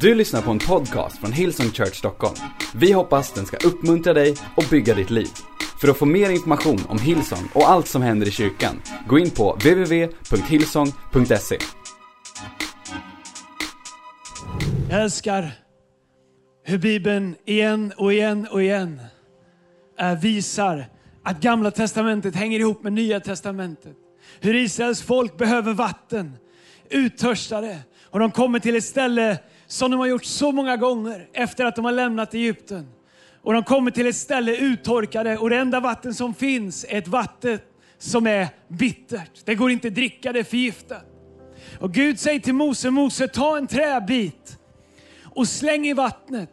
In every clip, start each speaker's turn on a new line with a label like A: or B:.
A: Du lyssnar på en podcast från Hillsong Church Stockholm. Vi hoppas den ska uppmuntra dig och bygga ditt liv. För att få mer information om Hillsong och allt som händer i kyrkan, gå in på www.hillsong.se.
B: Jag älskar hur Bibeln igen och igen och igen eh, visar att Gamla Testamentet hänger ihop med Nya Testamentet. Hur Israels folk behöver vatten, uttörstade. Och de kommer till ett ställe som de har gjort så många gånger efter att de har lämnat Egypten. Och de kommer till ett ställe uttorkade och det enda vatten som finns är ett vatten som är bittert. Det går inte att dricka, det är förgiftat. Och Gud säger till Mose, Mose ta en träbit och släng i vattnet.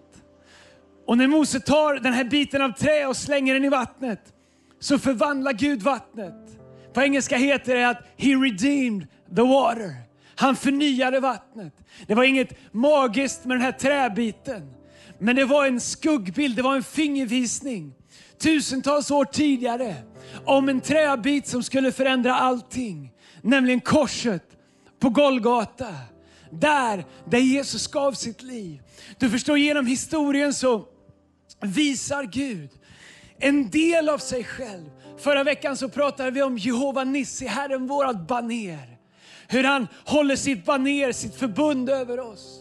B: Och när Mose tar den här biten av trä och slänger den i vattnet så förvandlar Gud vattnet. På engelska heter det att He redeemed the water. Han förnyade vattnet. Det var inget magiskt med den här träbiten. Men det var en skuggbild, det var en fingervisning. Tusentals år tidigare om en träbit som skulle förändra allting. Nämligen korset på Golgata. Där, där Jesus gav sitt liv. Du förstår, genom historien så visar Gud en del av sig själv. Förra veckan så pratade vi om Jehova Nissi, Herren vårat baner. Hur han håller sitt baner, sitt förbund över oss.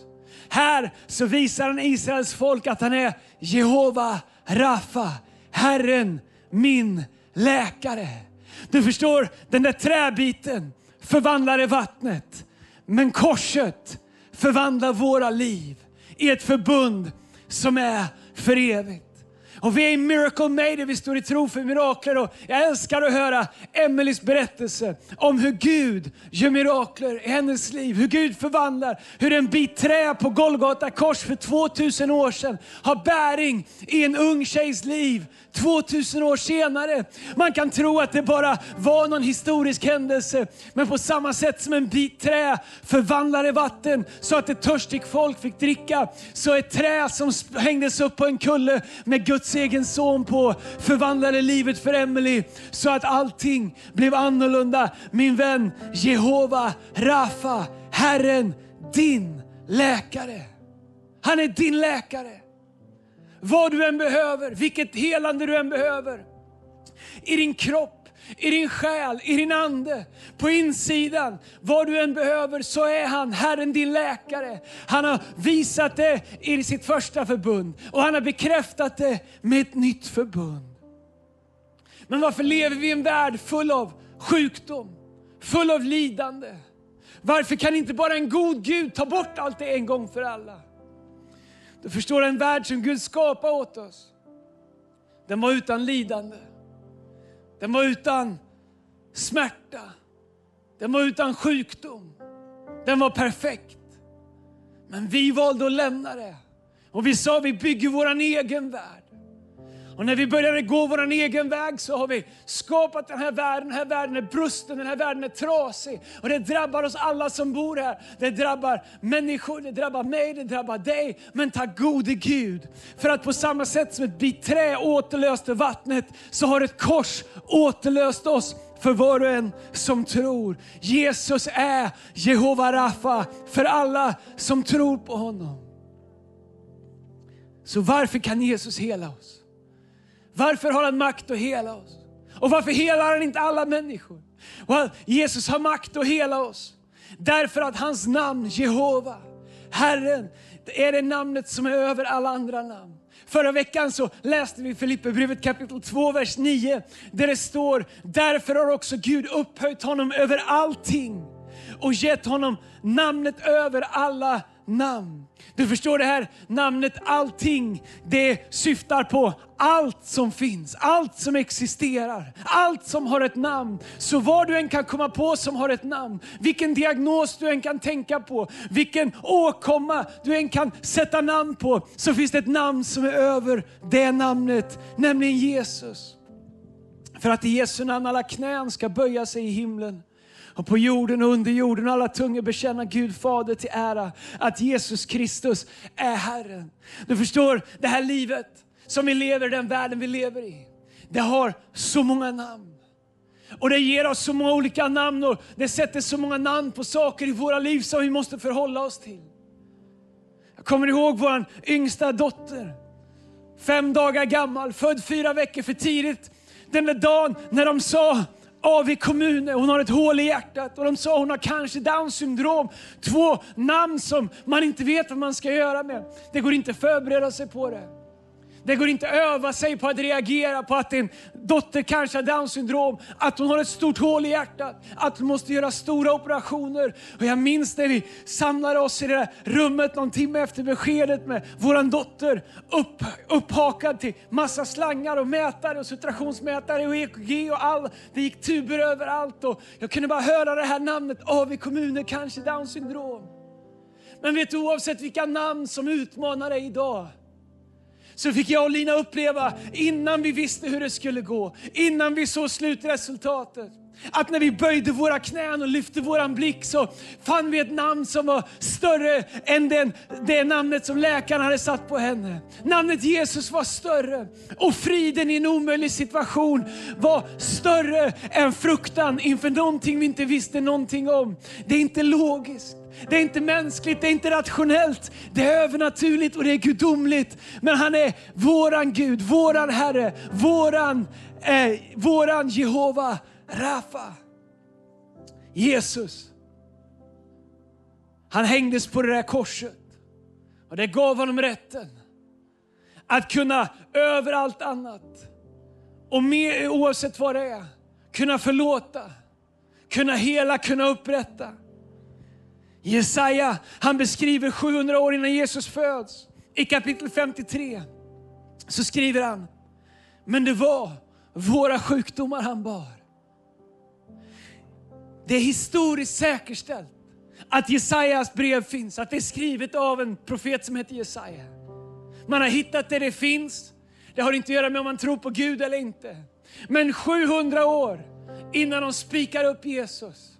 B: Här så visar han Israels folk att han är Jehova Rafa, Herren min läkare. Du förstår, den där träbiten förvandlade vattnet. Men korset förvandlar våra liv i ett förbund som är för evigt. Och vi är i Miracle Made, vi står i tro för mirakler. Och jag älskar att höra Emelies berättelse om hur Gud gör mirakler i hennes liv. Hur Gud förvandlar, hur en bit trä på Golgata kors för 2000 år sedan har bäring i en ung tjejs liv 2000 år senare. Man kan tro att det bara var någon historisk händelse, men på samma sätt som en bit trä förvandlade vatten så att ett törstigt folk fick dricka, så ett trä som hängdes upp på en kulle med Guds egen son på förvandlade livet för Emily så att allting blev annorlunda. Min vän Jehova Rafa, Herren din läkare. Han är din läkare. Vad du än behöver, vilket helande du än behöver. I din kropp, i din själ, i din ande, på insidan. Vad du än behöver så är han Herren din läkare. Han har visat det i sitt första förbund och han har bekräftat det med ett nytt förbund. Men varför lever vi i en värld full av sjukdom, full av lidande? Varför kan inte bara en god Gud ta bort allt det en gång för alla? Du förstår, en värld som Gud skapade åt oss, den var utan lidande. Den var utan smärta. Den var utan sjukdom. Den var perfekt. Men vi valde att lämna det. Och vi sa vi bygger vår egen värld. Och när vi började gå vår egen väg så har vi skapat den här världen. Den här världen är brusten, den här världen är trasig. Och det drabbar oss alla som bor här. Det drabbar människor, det drabbar mig, det drabbar dig. Men tack gode Gud, för att på samma sätt som ett bit trä återlöste vattnet, så har ett kors återlöst oss för var och en som tror. Jesus är Jehova Rafa för alla som tror på honom. Så varför kan Jesus hela oss? Varför har han makt att hela oss? Och varför helar han inte alla människor? Well, Jesus har makt att hela oss. Därför att hans namn, Jehova, Herren, det är det namnet som är över alla andra namn. Förra veckan så läste vi Filipperbrevet kapitel 2, vers 9, där det står, därför har också Gud upphöjt honom över allting och gett honom namnet över alla namn. Du förstår det här namnet allting, det syftar på allt som finns, allt som existerar, allt som har ett namn. Så vad du än kan komma på som har ett namn, vilken diagnos du än kan tänka på, vilken åkomma du än kan sätta namn på, så finns det ett namn som är över det namnet, nämligen Jesus. För att i Jesu namn alla knän ska böja sig i himlen och på jorden och under jorden alla tungor bekänna Gud Fader till ära att Jesus Kristus är Herren. Du förstår, det här livet som vi lever, den världen vi lever i, det har så många namn. Och det ger oss så många olika namn och det sätter så många namn på saker i våra liv som vi måste förhålla oss till. Jag kommer ihåg vår yngsta dotter. Fem dagar gammal, född fyra veckor för tidigt. Den där dagen när de sa AV kommun, hon har ett hål i hjärtat och de sa hon har kanske down syndrom. Två namn som man inte vet vad man ska göra med. Det går inte att förbereda sig på det. Det går inte att öva sig på att reagera på att din dotter kanske har down syndrom, att hon har ett stort hål i hjärtat, att hon måste göra stora operationer. Och jag minns när vi samlade oss i det där rummet någon timme efter beskedet med vår dotter upp, upphakad till massa slangar och mätare och saturationsmätare och EKG och all, det gick tuber överallt och jag kunde bara höra det här namnet, AV kommuner, kanske down syndrom. Men vet du oavsett vilka namn som utmanar dig idag, så fick jag och Lina uppleva innan vi visste hur det skulle gå, innan vi såg slutresultatet. Att när vi böjde våra knän och lyfte våran blick så fann vi ett namn som var större än den, det namnet som läkaren hade satt på henne. Namnet Jesus var större och friden i en omöjlig situation var större än fruktan inför någonting vi inte visste någonting om. Det är inte logiskt. Det är inte mänskligt, det är inte rationellt, det är övernaturligt och det är gudomligt. Men han är våran Gud, våran Herre, våran, eh, våran Jehova Rafa. Jesus. Han hängdes på det där korset och det gav honom rätten att kunna över allt annat och med, oavsett vad det är, kunna förlåta, kunna hela, kunna upprätta. Jesaja, han beskriver 700 år innan Jesus föds. I kapitel 53 så skriver han, men det var våra sjukdomar han bar. Det är historiskt säkerställt att Jesajas brev finns, att det är skrivet av en profet som heter Jesaja. Man har hittat det det finns. Det har inte att göra med om man tror på Gud eller inte. Men 700 år innan de spikar upp Jesus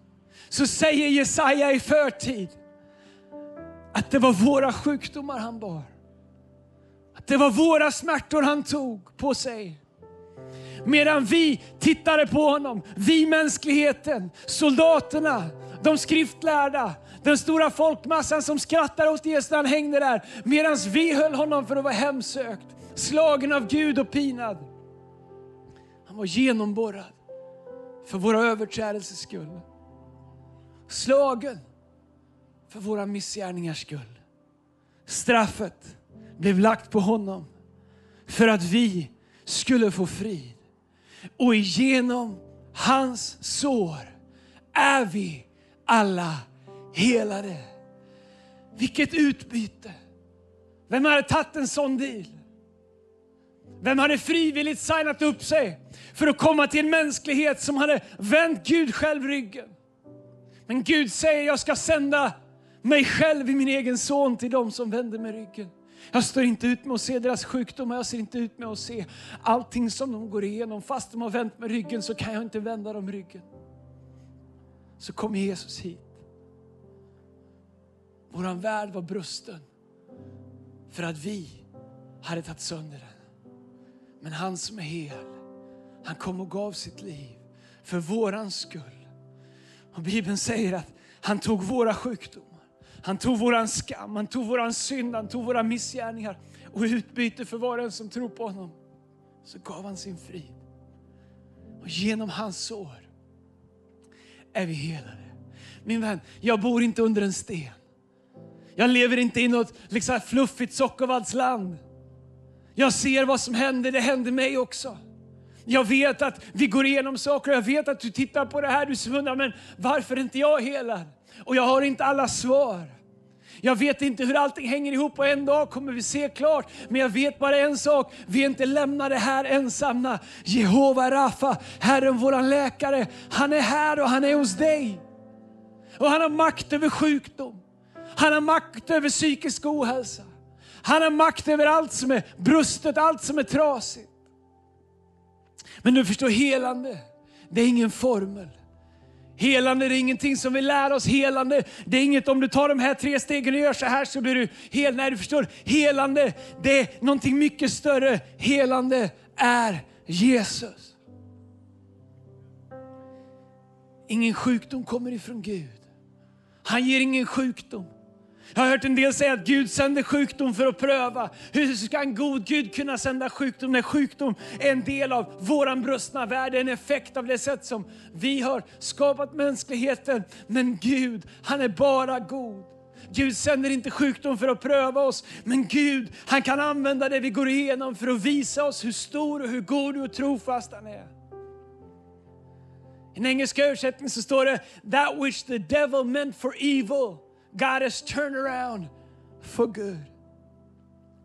B: så säger Jesaja i förtid att det var våra sjukdomar han bar. Att det var våra smärtor han tog på sig. Medan vi tittade på honom, vi mänskligheten, soldaterna, de skriftlärda, den stora folkmassan som skrattade åt Jesus när han hängde där. Medan vi höll honom för att vara hemsökt, slagen av Gud och pinad. Han var genomborrad för våra överträdelsers skull slagen för våra missgärningars skull. Straffet blev lagt på honom för att vi skulle få frid. Och genom hans sår är vi alla helade. Vilket utbyte! Vem hade tagit en sån deal? Vem hade frivilligt signat upp sig för att komma till en mänsklighet som hade vänt Gud själv ryggen? Men Gud säger, jag ska sända mig själv i min egen son till dem som vänder mig ryggen. Jag står inte ut med att se deras sjukdomar, jag ser inte ut med att se allting som de går igenom. Fast de har vänt mig ryggen så kan jag inte vända dem ryggen. Så kom Jesus hit. Våran värld var brusten för att vi hade tagit sönder den. Men han som är hel, han kom och gav sitt liv för våran skull. Och Bibeln säger att han tog våra sjukdomar, han tog våran skam, han tog våran synd, han tog våra missgärningar. Och i utbyte för var och en som tror på honom så gav han sin frid. Och genom hans sår är vi helade. Min vän, jag bor inte under en sten. Jag lever inte i något liksom fluffigt sockervaddsland. Jag ser vad som händer, det händer mig också. Jag vet att vi går igenom saker jag vet att du tittar på det här, du undrar, men varför är inte jag helad? Och jag har inte alla svar. Jag vet inte hur allting hänger ihop och en dag kommer vi se klart. Men jag vet bara en sak, vi är inte lämnade här ensamma. Jehova Rafa, Herren våran läkare, han är här och han är hos dig. Och han har makt över sjukdom. Han har makt över psykisk ohälsa. Han har makt över allt som är brustet, allt som är trasigt. Men du förstår, helande, det är ingen formel. Helande det är ingenting som vi lär oss. Helande det är inget om du tar de här tre stegen och gör så här så blir du hel. Nej, du förstår. Helande det är någonting mycket större. Helande är Jesus. Ingen sjukdom kommer ifrån Gud. Han ger ingen sjukdom. Jag har hört en del säga att Gud sänder sjukdom för att pröva. Hur ska en god Gud kunna sända sjukdom när sjukdom är en del av våran brustna värld, en effekt av det sätt som vi har skapat mänskligheten. Men Gud, han är bara god. Gud sänder inte sjukdom för att pröva oss, men Gud, han kan använda det vi går igenom för att visa oss hur stor och hur god och trofast han är. I en engelsk översättning så står det That which the devil meant for evil, God has turned around for good.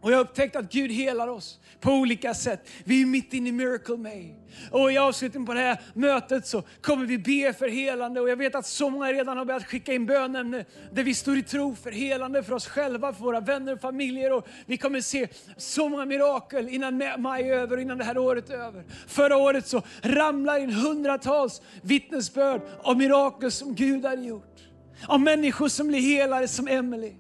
B: Och jag har upptäckt att Gud helar oss på olika sätt. Vi är mitt inne i Miracle May. Och i avslutningen på det här mötet så kommer vi be för helande. Och jag vet att så många redan har börjat skicka in bönämnen där vi står i tro för helande för oss själva, för våra vänner och familjer. Och vi kommer se så många mirakel innan maj är över och innan det här året är över. Förra året så ramlar in hundratals vittnesbörd om mirakel som Gud har gjort. Av människor som blir helare som Emelie.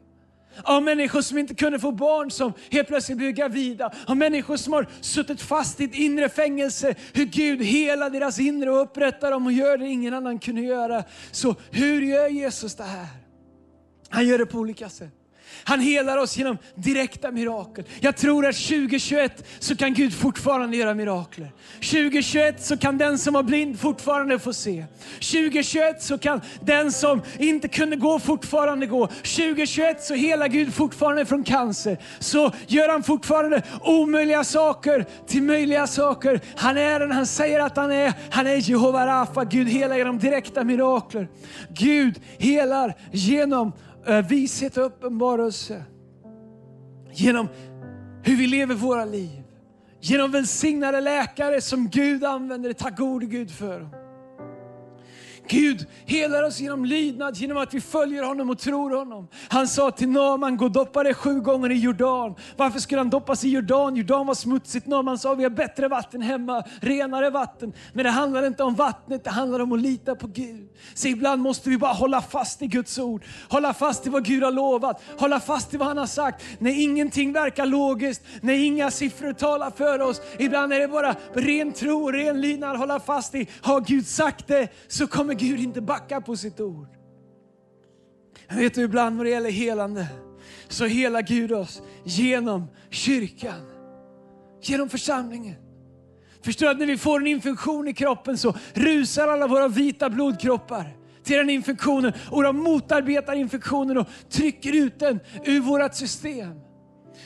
B: Av människor som inte kunde få barn som helt plötsligt blev gravida. Av människor som har suttit fast i ett inre fängelse. Hur Gud helar deras inre och upprättar dem och gör det ingen annan kunde göra. Så hur gör Jesus det här? Han gör det på olika sätt. Han helar oss genom direkta mirakel. Jag tror att 2021 så kan Gud fortfarande göra mirakler. 2021 så kan den som var blind fortfarande få se. 2021 så kan den som inte kunde gå fortfarande gå. 2021 så helar Gud fortfarande från cancer. Så gör han fortfarande omöjliga saker till möjliga saker. Han är den han säger att han är. Han är Jehova Rafa. Gud helar genom direkta mirakler. Gud helar genom Eh, vishet och uppenbarelse. Genom hur vi lever våra liv. Genom välsignade läkare som Gud använder. Tack gode Gud för dem. Gud helar oss genom lydnad, genom att vi följer honom och tror honom. Han sa till Naman, gå och doppa dig sju gånger i Jordan. Varför skulle han doppas i Jordan? Jordan var smutsigt. Naman sa, vi har bättre vatten hemma, renare vatten. Men det handlar inte om vattnet, det handlar om att lita på Gud. Så ibland måste vi bara hålla fast i Guds ord. Hålla fast i vad Gud har lovat. Hålla fast i vad han har sagt. När ingenting verkar logiskt, när inga siffror talar för oss. Ibland är det bara ren tro och ren lydnad. Hålla fast i, har Gud sagt det så kommer Gud inte backar på sitt ord. Jag vet du, ibland när det gäller helande så helar Gud oss genom kyrkan, genom församlingen. Förstår du att när vi får en infektion i kroppen så rusar alla våra vita blodkroppar till den infektionen och de motarbetar infektionen och trycker ut den ur vårt system.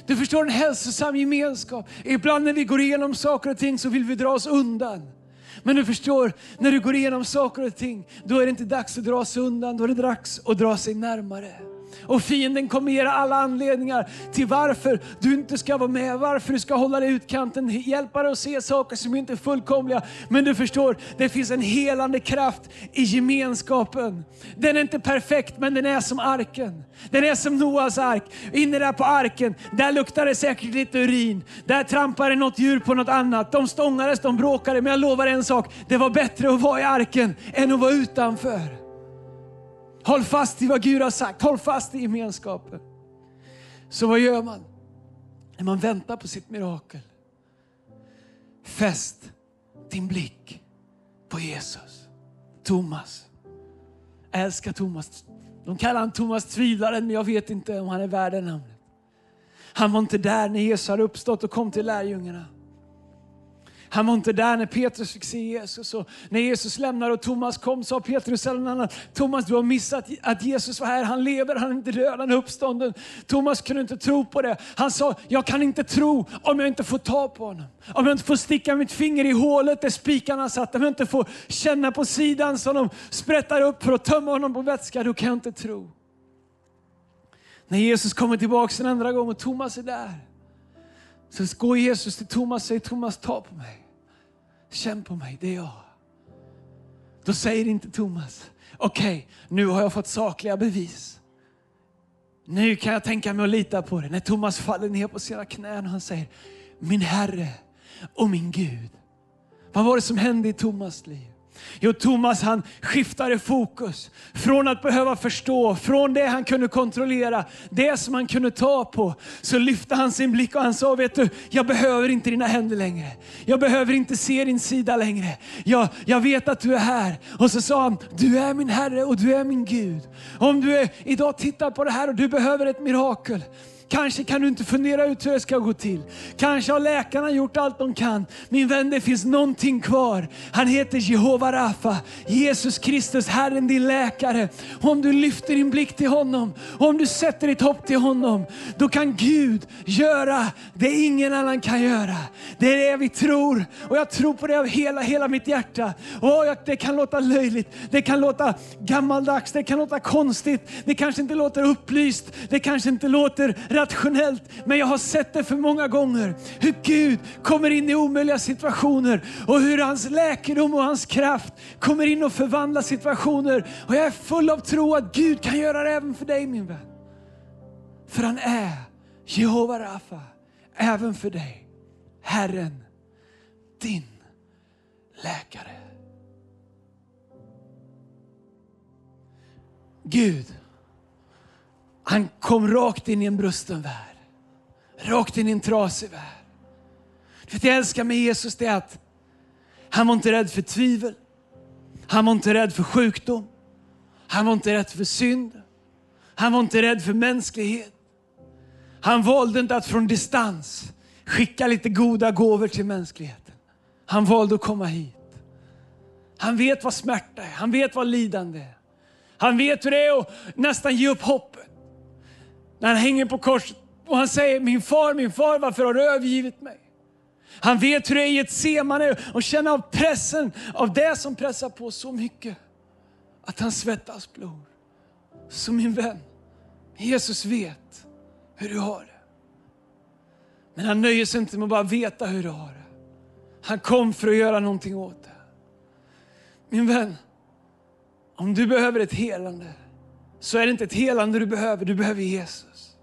B: Du förstår en hälsosam gemenskap. Ibland när vi går igenom saker och ting så vill vi dra oss undan. Men du förstår, när du går igenom saker och ting, då är det inte dags att dra sig undan, då är det dags att dra sig närmare. Och fienden kommer ge dig alla anledningar till varför du inte ska vara med, varför du ska hålla dig i utkanten, hjälpa dig att se saker som inte är fullkomliga. Men du förstår, det finns en helande kraft i gemenskapen. Den är inte perfekt, men den är som arken. Den är som Noas ark. Inne där på arken, där luktar det säkert lite urin. Där trampade något djur på något annat. De stångades, de bråkade, men jag lovar en sak. Det var bättre att vara i arken än att vara utanför. Håll fast i vad Gud har sagt. Håll fast i gemenskapen. Så vad gör man? När man väntar på sitt mirakel. Fäst din blick på Jesus. Thomas. Jag älskar Thomas. De kallar honom Thomas tvivlaren, men jag vet inte om han är värd det namnet. Han var inte där när Jesus hade uppstått och kom till lärjungarna. Han var inte där när Petrus fick se Jesus. Och när Jesus lämnade och Thomas kom sa Petrus eller annan, Thomas du har missat att Jesus var här. Han lever, han är inte död, han är uppstånden. Thomas kunde inte tro på det. Han sa, jag kan inte tro om jag inte får ta på honom. Om jag inte får sticka mitt finger i hålet där spikarna satt. Om jag inte får känna på sidan som de sprättar upp för att tömma honom på vätska, då kan jag inte tro. När Jesus kommer tillbaka en andra gång och Thomas är där, så går Jesus till Thomas och säger, Thomas ta på mig. Känn på mig, det är jag. Då säger inte Thomas, okej, okay, nu har jag fått sakliga bevis. Nu kan jag tänka mig att lita på det. När Thomas faller ner på sina knän och han säger, min Herre och min Gud. Vad var det som hände i Thomas liv? Jo, Thomas han skiftade fokus. Från att behöva förstå, från det han kunde kontrollera, det som han kunde ta på, så lyfte han sin blick och han sa, vet du, jag behöver inte dina händer längre. Jag behöver inte se din sida längre. Jag, jag vet att du är här. Och så sa han, du är min Herre och du är min Gud. Om du är, idag tittar på det här och du behöver ett mirakel, Kanske kan du inte fundera ut hur det ska gå till. Kanske har läkarna gjort allt de kan. Min vän, det finns någonting kvar. Han heter Jehova Rafa, Jesus Kristus, Herren din läkare. Om du lyfter din blick till honom, om du sätter ditt hopp till honom, då kan Gud göra det ingen annan kan göra. Det är det vi tror och jag tror på det av hela, hela mitt hjärta. Och det kan låta löjligt, det kan låta gammaldags, det kan låta konstigt, det kanske inte låter upplyst, det kanske inte låter rationellt, men jag har sett det för många gånger. Hur Gud kommer in i omöjliga situationer och hur hans läkedom och hans kraft kommer in och förvandlar situationer. Och jag är full av tro att Gud kan göra det även för dig min vän. För han är Jehova Rafa, även för dig. Herren, din läkare. Gud han kom rakt in i en brusten värld. Rakt in i en trasig värld. Det jag älskar med Jesus det att han var inte rädd för tvivel. Han var inte rädd för sjukdom. Han var inte rädd för synd. Han var inte rädd för mänsklighet. Han valde inte att från distans skicka lite goda gåvor till mänskligheten. Han valde att komma hit. Han vet vad smärta är. Han vet vad lidande är. Han vet hur det är att nästan ge upp hoppet. När han hänger på korset och han säger, min far, min far, varför har du övergivit mig? Han vet hur det är i ett semane och känner av pressen av det som pressar på så mycket att han svettas blod. Så min vän, Jesus vet hur du har det. Men han nöjer sig inte med att bara veta hur du har det. Han kom för att göra någonting åt det. Min vän, om du behöver ett helande så är det inte ett helande du behöver, du behöver Jesus.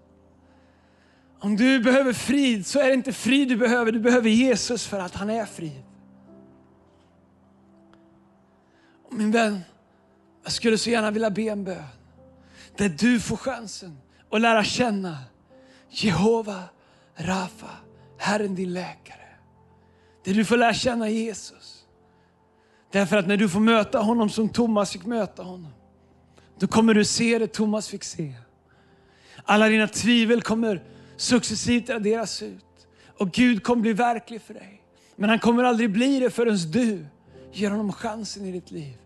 B: Om du behöver frid så är det inte frid du behöver, du behöver Jesus för att han är frid. Och min vän, jag skulle så gärna vilja be en bön där du får chansen att lära känna Jehova Rafa, Herren din läkare. Där du får lära känna Jesus. Därför att när du får möta honom som Thomas fick möta honom, då kommer du se det Thomas fick se. Alla dina tvivel kommer successivt raderas ut. Och Gud kommer bli verklig för dig. Men han kommer aldrig bli det förrän du ger honom chansen i ditt liv.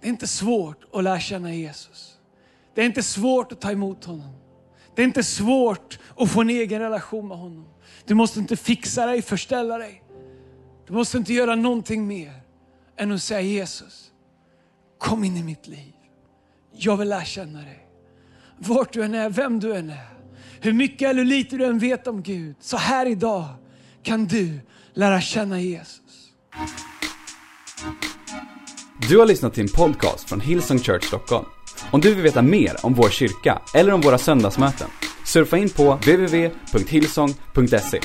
B: Det är inte svårt att lära känna Jesus. Det är inte svårt att ta emot honom. Det är inte svårt att få en egen relation med honom. Du måste inte fixa dig, förställa dig. Du måste inte göra någonting mer än att säga Jesus, kom in i mitt liv. Jag vill lära känna dig. Vart du än är, vem du än är. Hur mycket eller lite du än vet om Gud. Så här idag kan du lära känna Jesus.
A: Du har lyssnat till en podcast från Hillsong Church Stockholm. Om du vill veta mer om vår kyrka eller om våra söndagsmöten, surfa in på www.hillsong.se.